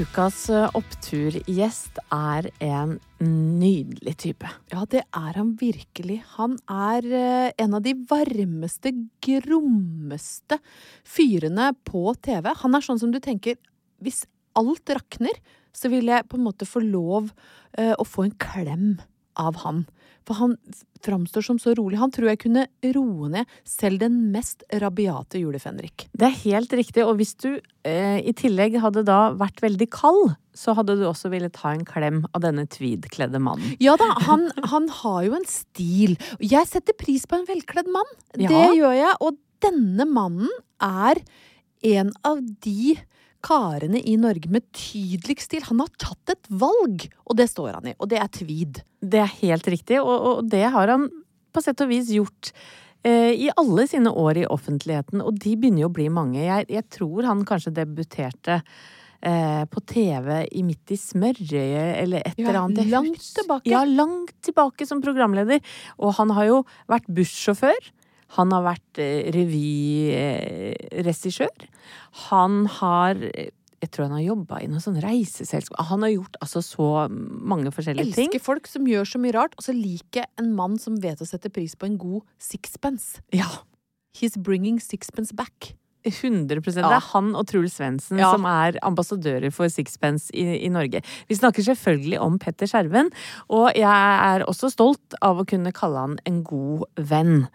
Ukas eh, oppturgjest er en nydelig type. Ja, det er han virkelig. Han er eh, en av de varmeste, grommeste fyrene på TV. Han er sånn som du tenker Hvis alt rakner, så vil jeg på en måte få lov eh, å få en klem av han. For han framstår som så rolig. Han tror jeg kunne roe ned selv den mest rabiate julefenrik. Det er helt riktig, og hvis du eh, i tillegg hadde da vært veldig kald, så hadde du også villet ta en klem av denne tweedkledde mannen. Ja da, han, han har jo en stil. Jeg setter pris på en velkledd mann. Ja. Det gjør jeg. Og denne mannen er en av de karene i Norge med tydeligst stil. Han har tatt et valg, og det står han i. Og det er tweed. Det er helt riktig, og, og det har han på sett og vis gjort eh, i alle sine år i offentligheten, og de begynner jo å bli mange. Jeg, jeg tror han kanskje debuterte eh, på TV i Midt i smørøyet eller et Ja, eller annet. Langt tilbake. Ja, langt tilbake som programleder. Og han har jo vært bussjåfør. Han har vært eh, revyregissør. Han har eh, jeg tror han har jobba i noe sånn reiseselskap. Han har gjort altså så mange forskjellige ting. Elsker folk som gjør så mye rart, og så liker en mann som vet å sette pris på en god sixpence. Ja, He's bringing sixpence back. 100 Det er han og Truls Svendsen Ja. som er ambassadører for Sixpence i, i Norge. Vi snakker selvfølgelig om Petter Skjerven, og jeg er også stolt av å kunne kalle han en god venn.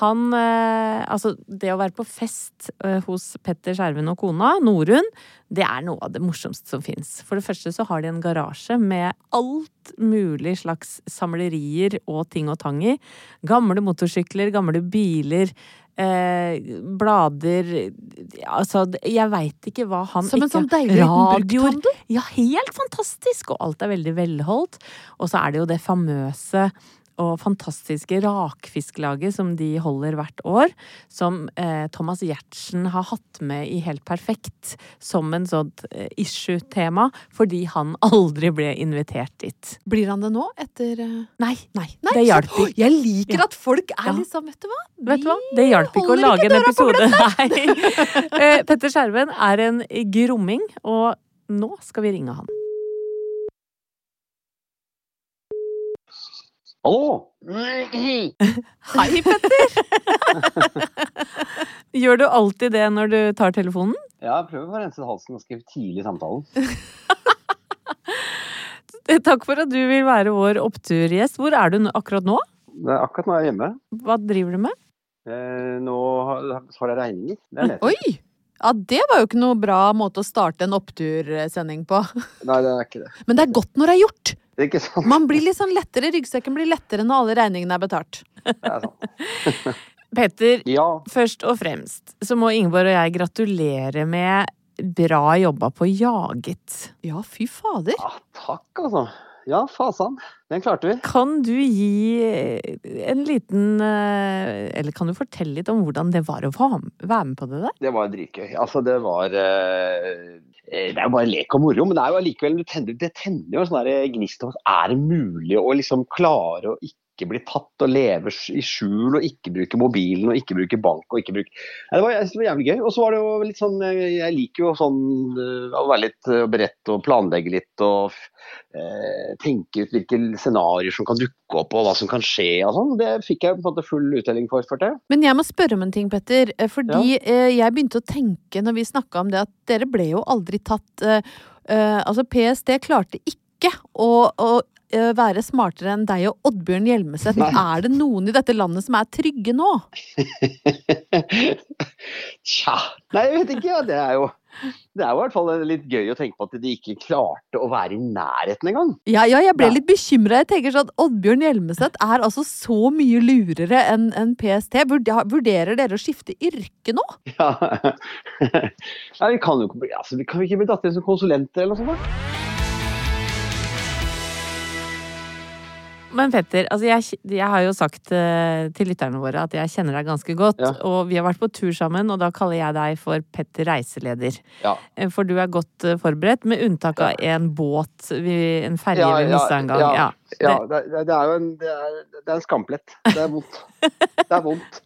Han eh, Altså, det å være på fest eh, hos Petter Skjerven og kona, Norunn, det er noe av det morsomste som fins. For det første så har de en garasje med alt mulig slags samlerier og ting og tang i. Gamle motorsykler, gamle biler. Eh, blader Altså, jeg veit ikke hva han Som en ikke sånn deilig Radioer. Ja, helt fantastisk! Og alt er veldig velholdt. Og så er det jo det famøse og fantastiske rakfisklaget som de holder hvert år. Som eh, Thomas Giertsen har hatt med i Helt perfekt som en sånt eh, issue-tema, fordi han aldri ble invitert dit. Blir han det nå, etter eh, Nei, Nei, det hjalp ikke. Jeg liker Ja. at folk er Ja. liksom Vet du hva? Vet du hva? Det hjalp ikke å lage lage en episode. Nei. Eh, Petter Skjerven er en gromming, og nå skal vi ringe han. Hallo! Hei, Petter! Gjør du alltid det når du tar telefonen? Ja, jeg prøver å rense halsen ganske tidlig i samtalen. Takk for at du vil være vår oppturgjest. Hvor er du akkurat nå? Det er akkurat nå er jeg hjemme. Hva driver du med? Eh, nå har jeg regninger. Det er nedtur. Oi! Ja, det var jo ikke noe bra måte å starte en opptursending på. Nei, det er ikke det. Men det er godt når det er gjort! Det er ikke sant. Man blir litt sånn lettere, ryggsekken blir lettere når alle regningene er betalt. Det er sant. Petter, Ja, først og fremst så må Ingeborg og jeg gratulere med bra jobba på Jaget. Ja, fy fader. ja, takk altså. Ja, fasan. Den klarte vi. Kan du gi en liten eh, Eller kan du fortelle litt om hvordan det var å være med på det der? Det var dritgøy. Altså, det var eh, Det er jo bare lek og moro, men det er jo allikevel det tenner, jo en sånn gnist om at er det mulig å liksom klare å ikke bli tatt og leve i skjul og ikke bruke mobilen og ikke bruke bank og ikke bruke Nei, det, var, jeg det var jævlig gøy. Og så var det jo litt sånn eh, Jeg liker jo sånn eh, å være litt eh, beredt og planlegge litt og eh, tenke ut hvilke scenarioer som kan dukke opp og hva som kan skje og sånn. Det fikk jeg på en måte full uttelling for, følte jeg. Men jeg må spørre om en ting, Petter. Fordi ja. jeg begynte å tenke når vi snakka om det, at dere ble jo aldri tatt eh, Altså, PST klarte ikke å, å være smartere enn deg og Oddbjørn Hjelmeset. Er det noen i dette landet som er trygge nå? Tja. Nei, jeg vet ikke. Ja. Det er jo det er jo i hvert fall litt gøy å tenke på at de ikke klarte å være i nærheten engang. Ja, ja, jeg ble litt bekymra. Jeg tenker sånn at Oddbjørn Hjelmeset er altså så mye lurere enn en PST. Vurderer dere å skifte yrke nå? Ja. ja vi kan jo ikke bli, altså, kan vi ikke bli datt inn som konsulenter eller noe sånt. Men Petter, altså jeg, jeg har jo sagt eh, til lytterne våre at jeg kjenner deg ganske godt. Ja. Og vi har vært på tur sammen, og da kaller jeg deg for Petter reiseleder. Ja. Eh, For du er godt eh, forberedt, med unntak av en båt, en ferje Ja, vi ja, en gang. ja. Ja. Ja, det, det, er jo en, det er, det er en skamplett. Det er vondt. Det er vondt.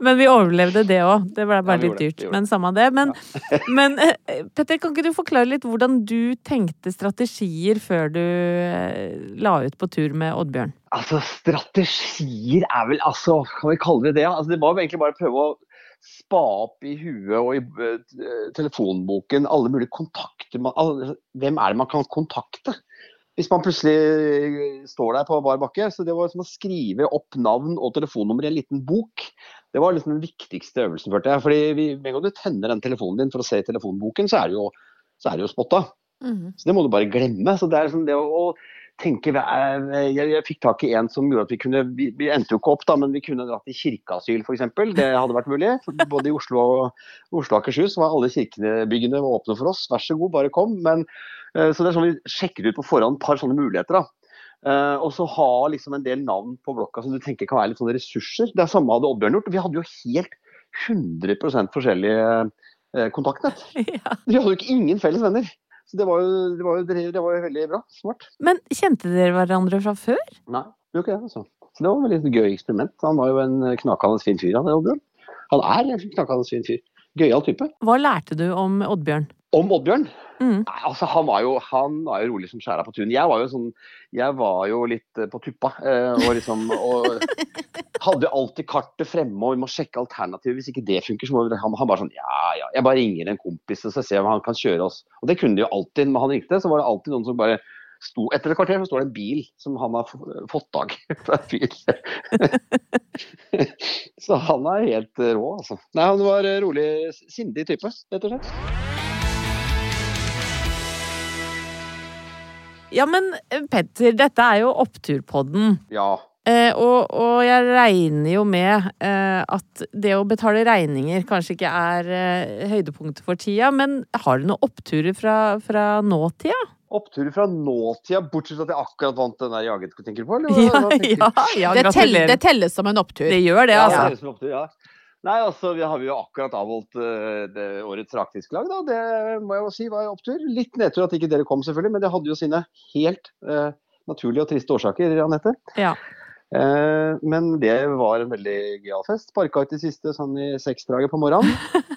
Men vi overlevde det òg. Det ble bare Ja, litt dyrt. Men samme det. Men, men eh, Petter, kan ikke du forklare litt hvordan du tenkte strategier før du eh, la ut på tur med Oddbjørn? Altså, strategier er vel altså, Kan vi kalle det det? Altså, det var jo egentlig bare å prøve å spa opp i huet og i eh, telefonboken alle mulige kontakter man, alle, Hvem er det man kan kontakte? Hvis man plutselig står der på bar bakke. Så det var som å skrive opp navn og telefonnummer i en liten bok. Det var liksom den viktigste øvelsen, følte jeg. Fordi vi, med en gang du tenner den telefonen din for å se i telefonboken, så er det jo, så er det jo spotta. Så det må du bare glemme. Så det er liksom det å, å tenke hva er- jeg, jeg fikk tak i en som gjorde at vi kunne Vi, vi endte jo ikke opp, da, men vi kunne dratt i kirkeasyl f.eks. Det hadde vært mulig. Både i Oslo og Oslo og Akershus var alle kirkebyggene åpne for oss. Vær så god, bare kom. Men, eh, så det er sånn vi sjekker ut på forhånd et par sånne muligheter. da. Uh, og så ha liksom en del navn på blokka som du tenker kan være litt sånne ressurser. Det er samme hadde Oddbjørn gjort. Vi hadde jo helt 100 forskjellige uh, kontaktnett. Ja. Vi hadde jo ikke ingen felles venner. Så det var jo, det var jo, det var jo veldig bra. Smart. Men kjente dere hverandre fra før? Nei, det gjorde ikke det. altså. Så det var et veldig gøy eksperiment. Han var jo en knakende fin fyr, han Oddbjørn. Han er en knakende fin fyr. Gøyal type. Hva lærte du om Oddbjørn? Om Oddbjørn? Mm. Nei, altså han var, jo, han var jo rolig som skjæra på tunet. Jeg var jo sånn Jeg var jo litt eh, på tuppa. eh, Og liksom og hadde alltid kartet fremme, og vi må sjekke alternativet. Hvis ikke det funker, så må vi han, han bare sånn Ja, ja. Jeg bare ringer en kompis og så ser jeg om han kan kjøre oss. Og det kunne de jo alltid. Når han ringte, så var det alltid noen som bare sto Etter et kvarter så står det en bil som han har fått tak i fra en fyr. så han er helt rå, altså. Nei, han var eh, rolig, sindig type, rett og slett. Ja, men eh, Petter, dette er jo Oppturpodden. Ja. Eh, og, og jeg regner jo med eh, at det å betale regninger kanskje ikke er eh, høydepunktet for tida, men har du noen oppturer fra, fra nåtida? Oppturer fra nåtida, bortsett fra at jeg akkurat vant den der jaget, tenker du på? Eller? Ja, tenker ja, ja Det, tell, det telles som en opptur. Det gjør det, Ja, altså. det ja. Nei, altså, vi har jo akkurat avholdt uh, det, årets rakfisklag, da. Det må jeg jo si var en opptur. Litt nedtur at ikke dere kom, selvfølgelig, men det hadde jo sine helt uh, naturlige og triste årsaker, Anette. Ja. Uh, men det var en veldig gøyal fest. Sparka ut de siste sånn i seksdraget på morgenen.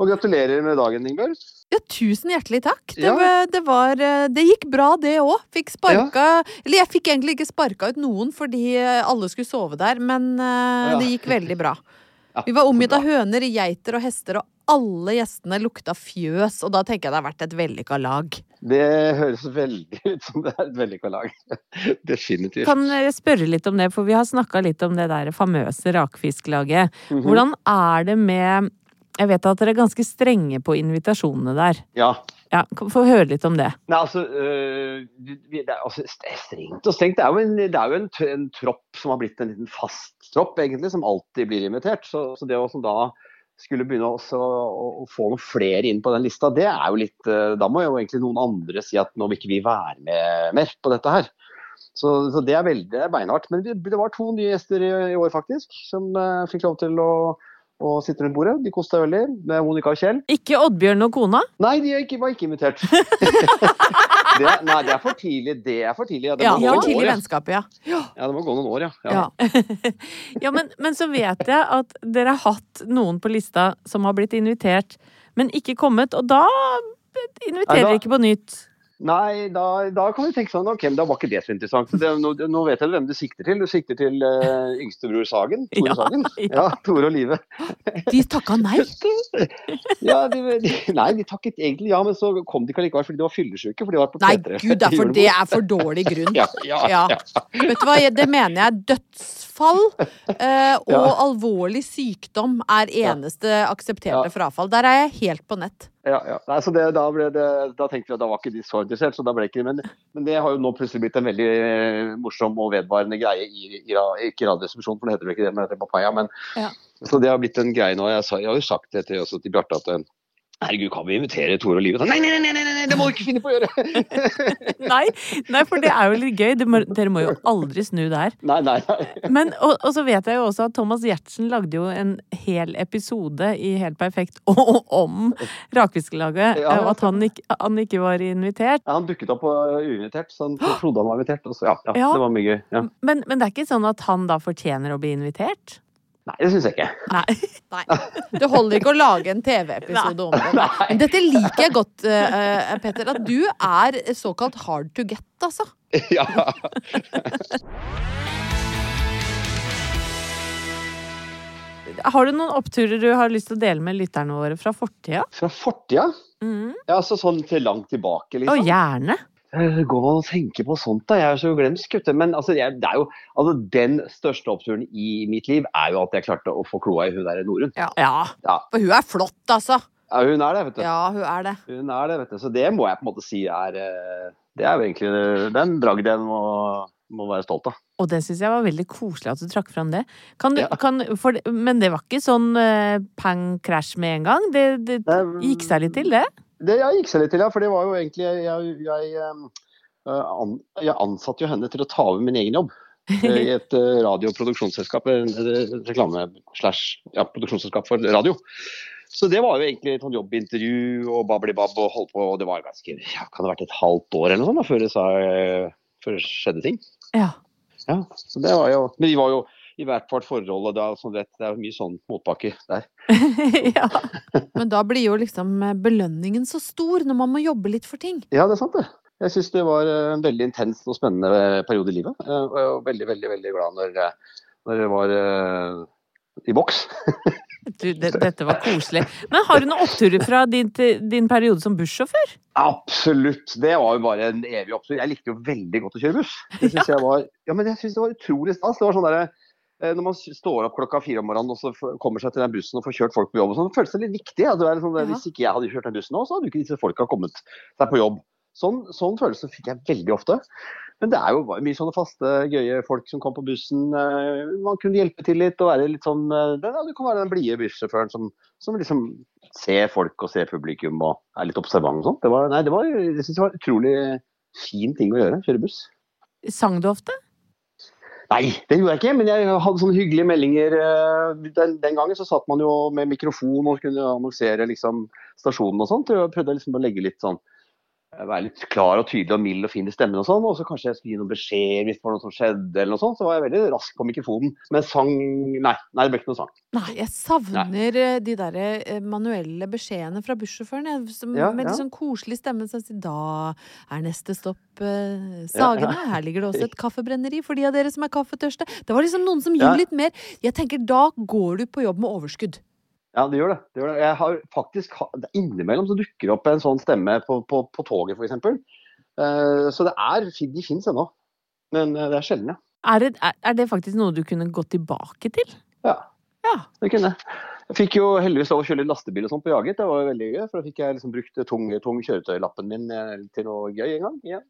Og gratulerer med dagen, Ingebjørg. Ja, tusen hjertelig takk. Det, Ja. det, var, det gikk bra, det òg. Fikk sparka Eller jeg fikk egentlig ikke sparka ut noen fordi alle skulle sove der, men Ja. det gikk veldig bra. Ja, Vi var omgitt av høner, geiter og hester, og alle gjestene lukta fjøs, og da tenker jeg det har vært et vellykka lag. Det høres veldig ut som det er et vellykka lag. Definitivt. Kan jeg spørre litt om det, for vi har snakka litt om det der famøse rakfisklaget. Mhm. Hvordan er det med Jeg vet at dere er ganske strenge på invitasjonene der. Ja. Ja, Få høre litt om det. Nei, altså, øh, det er, altså Strengt og strengt. Det er jo, en, er jo en, en tropp som har blitt en liten fast tropp, egentlig, som alltid blir invitert. Så, så det å da skulle begynne å, å få noen flere inn på den lista, det er jo litt øh, Da må jo egentlig noen andre si at nå vil ikke vi være med mer på dette her. Så, så det er veldig beinhardt. Men det var to nye gjester i, i år, faktisk, som uh, fikk lov til å, å sitter rundt bordet. De koster seg veldig. Med Monica og Kjell. Ikke Oddbjørn og kona? Nei, de er ikke, var ikke invitert. det, er- nei, det er for tidlig. Det er for tidlig. Ja, det Ja, må gå noen tidlig år, ja. vennskap, ja. Ja, det må gå noen år, ja. ja. Ja, men, men så vet jeg at dere har hatt noen på lista som har blitt invitert, men ikke kommet, og da inviterer dere ikke på nytt. Nei, da, da kan vi tenke sånn, ok, men da var ikke det så interessant. Det, nå, nå vet jeg hvem du sikter til. Du sikter til uh, yngstebror Sagen. Tore Ja, Sagen. ja. Ja, Tore og Live. De takka nei. Ja, de, de, nei, de takket egentlig ja, men så kom de ikke allikevel fordi de var fyllesyke. For de var på Nei, P3 gud, for det er for dårlig grunn. Ja, ja. Vet du hva, det mener jeg dødsfall uh, og alvorlig sykdom er eneste aksepterte frafall. Der er jeg helt på nett. Ja, ja. Nei, så det, da, ble det, da tenkte vi at da var ikke de så interessert, så da ble det ikke men, men det har jo nå plutselig blitt en veldig eh, morsom og vedvarende greie i, i, ikke Radioresepsjonen, for det heter vel ikke det, men det heter Papaya. Men, Ja. Så det har blitt en greie nå. Jeg, sa, jeg har jo sagt det til, også til Bjarte at eh, herregud, kan vi invitere Tore og Live? Nei, nei, nei, nei, nei, det må du ikke finne på å gjøre! Nei, nei, for det er jo litt gøy. Det må, dere må jo aldri snu der. nei, nei, nei. Men, og, og så vet jeg jo også at Thomas Giertsen lagde jo en hel episode i Helt perfekt om rakfiskelaget, Ja. og at han ikke, han ikke var invitert. Ja, han dukket opp på uinvitert, så han trodde han var invitert. Og så, ja, ja. Det var mye gøy. Ja. Men, men det er ikke sånn at han da fortjener å bli invitert? Nei, det syns jeg ikke. Nei. Nei. Det holder ikke å lage en TV-episode om det. Men dette liker jeg godt, uh, Peter. At du er såkalt hard to get, altså. ja. Har du noen oppturer du har lyst til å dele med lytterne våre fra fortida? Fra fortida? Mm. Ja, altså sånn til langt tilbake, liksom. Og gjerne! Eh, Går man og tenker på sånt, da? Jeg er så glemsk, gutter. Men altså, jeg, det er jo, altså, den største oppturen i mitt liv er jo at jeg klarte å få kloa i hun der Norun. Ja. Ja. For hun er flott, altså. ja, hun er det, vet du. Ja, hun er det. Hun er det, vet du. Så det må jeg på en måte si er eh, Det er jo egentlig den dragden jeg må, må være stolt av. Og det syns jeg var veldig koselig at du trakk fram det. Kan du, Ja. kan, for, men det var ikke sånn uh, pang krasj med en gang? Det, det gikk seg litt til, det? Det jeg gikk seg litt til, ja. For det var jo egentlig Jeg, jeg, eh, jeg ansatte jo henne til å ta over min egen jobb. eh, I et eh, radio- og produksjonsselskap. eh, Reklame slash ja, for radio. Så det var jo egentlig et jobbintervju og babli-bab og holdt på. Og det var ganske ja, Kan det ha vært et halvt år eller noe sånt da, før det, sa, eh, før det skjedde ting. Ja. Ja, så det var jo Men vi var jo i hvert vårt forhold, og det er, sånn, rett, det er mye sånn motbakke der. ja. Men da blir jo liksom eh, belønningen så stor når man må jobbe litt for ting. Ja, det er sant det. Jeg syns det var eh, en veldig intens og spennende eh, periode i livet. Og jeg var veldig, veldig veldig glad når, når jeg var i boks. Du, det, dette var koselig. Men har du noen oppturer fra din, din periode som bussjåfør? Absolutt. Det var jo bare en evig opptur. Jeg likte jo veldig godt å kjøre buss. Det synes jeg var, ja, men jeg synes det var utrolig stas. Det var sånn der, eh, når man står opp klokka fire om morgenen og så kommer seg til den bussen og får kjørt folk på jobb, og sånn, det føles det litt viktig. Ja. Det er liksom, Ja. Hvis ikke jeg hadde kjørt den bussen nå, så hadde ikke disse folka kommet seg på jobb. Sånn, sånn følelse fikk jeg veldig ofte. Men det er jo mye sånne faste, gøye folk som kom på bussen. eh, Man kunne hjelpe til litt og være litt sånn eh, ja, Du kan være den blide bussjåføren som, som liksom ser folk og ser publikum og er litt observant og sånn. Det var, nei, det var, jeg synes det var en utrolig fin ting å gjøre, kjøre buss. Sang du ofte? Nei, det gjorde jeg ikke, men jeg hadde sånne hyggelige meldinger. eh, Den, den gangen så satt man jo med mikrofon og kunne annonsere liksom, stasjonen og sånt. Jeg prøvde liksom å legge litt sånn være litt klar og tydelig og mild og fin i stemmen og sånn. Og så kanskje jeg skulle gi noen beskjed hvis det var noe som skjedde eller noe sånt. Så var jeg veldig rask på mikrofonen. Men sang Nei, nei det ble ikke noe sang. Nei, jeg savner nei. de der eh, manuelle beskjedene fra bussjåføren. jeg, Ja, Med litt sånn koselig stemme som sier da er neste stopp eh, Sagene. Her ligger det også et kaffebrenneri for de av dere som er kaffetørste. Det var liksom noen som Ja. gjorde litt mer. Jeg tenker da går du på jobb med overskudd. Ja, det gjør det. det, gjør det. Jeg har faktisk, Innimellom så dukker det opp en sånn stemme på, på, på toget, f.eks. Uh, så det er, de fins ennå. Men uh, det er sjelden, ja. Er det, er det, faktisk noe du kunne gått tilbake til? Ja. ja. Det kunne jeg. Jeg fikk jo heldigvis lov å kjøre lastebil og sånt på jaget. Det var veldig gøy. For da fikk jeg liksom brukt tung, tung kjøretøylappen min eh, til noe gøy en gang. igjen.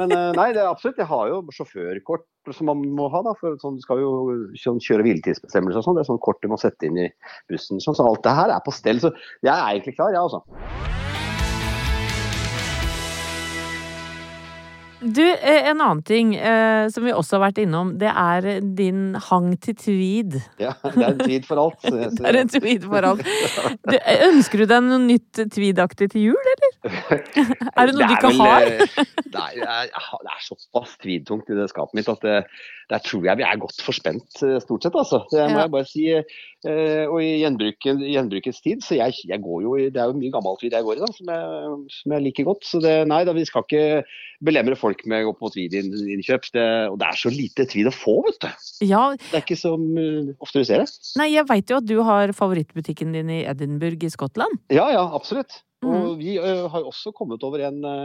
Men nei, det er absolutt. Jeg har jo sjåførkort som man må ha. da, for sånn, Du skal jo sånn, kjøre hviletidsbestemmelser og sånn. Det er sånn kort du må sette inn i bussen. Sånn, så alt det her er på stell. Så jeg er egentlig klar, jeg ja, altså. Du, eh, en annen ting eh, som vi også har vært innom, det er din hang til tweed. Ja, det er en tweed for alt. det er en tweed for alt. Du, eh, ønsker du deg noe nytt tweedaktig til jul, eller? Er det noe det du ikke vel, har? Det er, det er såpass tweedtungt i det skapet mitt at det, der tror jeg vi er godt forspent, stort sett. altså. Det må ja. jeg bare si. Og i gjenbruken, gjenbrukets tid, så jeg, jeg, går jo Det er jo mye gammelt tweed jeg går i, da, som jeg, som jeg liker godt. Så det, nei da, vi skal ikke belemre folk folk med å gå på tweed-innkjøp. Og det er så lite tweed å få, vet du. Ja. Det er ikke så uh, ofte du ser det. Nei, jeg veit jo at du har favorittbutikken din i Edinburgh i Skottland. Ja, ja, absolutt. Og mm. vi ø, har også kommet over en ø,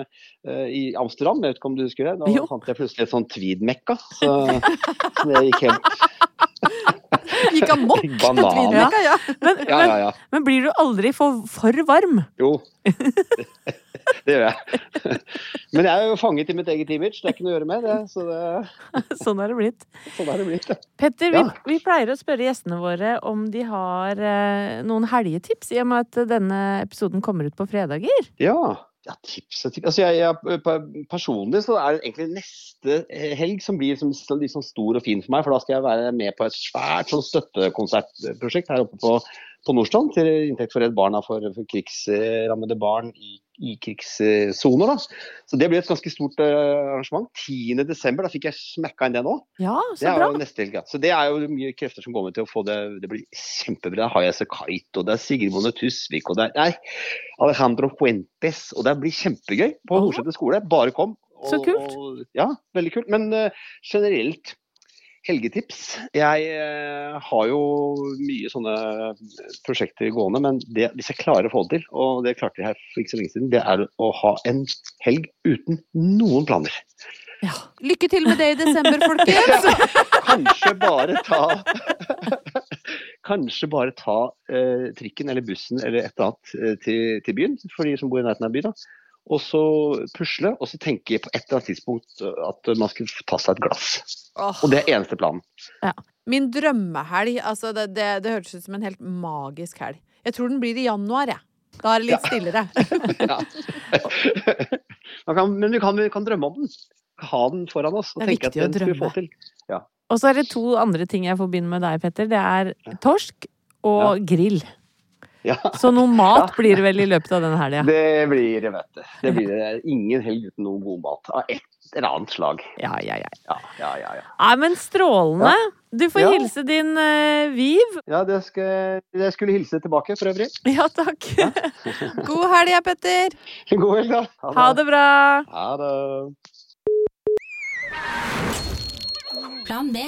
i Amsterdam, jeg vet ikke om du husker det? Da jo. fant jeg plutselig et sånn tweed-mekka. Så, så det gikk helt Gikk amok på tweed-mekka, ja. Men, ja, ja, ja. Men, men, blir du aldri for, for varm? Jo. det gjør jeg. Men jeg er jo fanget i mitt eget image, det er ikke noe å gjøre med det. Så det... sånn er det blitt. Sånn er det blitt, ja. Petter, vi, vi, pleier å spørre gjestene våre om de har eh, noen helgetips, i og med at denne episoden kommer ut på fredager. Ja. Ja, tips og tips. Altså, jeg, jeg, personlig så er det egentlig neste helg som blir liksom, liksom stor og fin for meg. For da skal jeg være med på et svært sånn støttekonsertprosjekt her oppe på på Nordstrand til inntekt for Redd Barna for, for krigsrammede barn i, i krigssoner. Så det blir et ganske stort uh, arrangement. 10.12. Da fikk jeg smekka inn det nå. Ja, så det bra. Neste helg. Så det er jo mye krefter som går med til å få det. Det blir kjempebra. det har jeg Sekait, og det er Sigrid Bonde Tusvik, og det er nei, Alejandro Fuentes. Og det blir kjempegøy på Nordseter skole. Bare kom. Og, så kult. Og, ja, veldig kult. Men uh, generelt helgetips. Jeg eh, har jo mye sånne prosjekter gående, men det, hvis jeg klarer å få det til, og det klarte jeg her for ikke så lenge siden, det er å ha en helg uten noen planer. Ja. Lykke til med det i desember, folkens! Kanskje bare ta Kanskje bare ta eh, trikken eller bussen eller et eller annet eh, til, til, byen, for de som bor i nærheten av byen. Da og så pusle, og så tenke på et eller annet tidspunkt at man skulle ta seg et glass. Oh. Og det er eneste planen. Ja. Min drømmehelg, altså det, det, det hørtes ut som en helt magisk helg. Jeg tror den blir i januar, jeg. Da er det litt ja. stillere. kan, men vi kan, vi kan, drømme om den. Ha den foran oss. Og det er tenke viktig at den å drømme. Få til. Ja. Og så er det to andre ting jeg forbinder med deg, Petter. Det er torsk og grill. Ja. Så noe mat blir det vel i løpet av denne helga? Det blir det, vet du. Det blir det. Ingen helg uten noe god mat av et eller annet slag. Ja, ja, ja. ja, ja, ja, ja. Nei, men strålende. Du får hilse din uh, Viv. Ja, det skal, jeg skulle hilse tilbake for øvrig. Ja, takk. God helg, Petter. God helg, da. Ha det, ha det bra. Ha det. Plan B.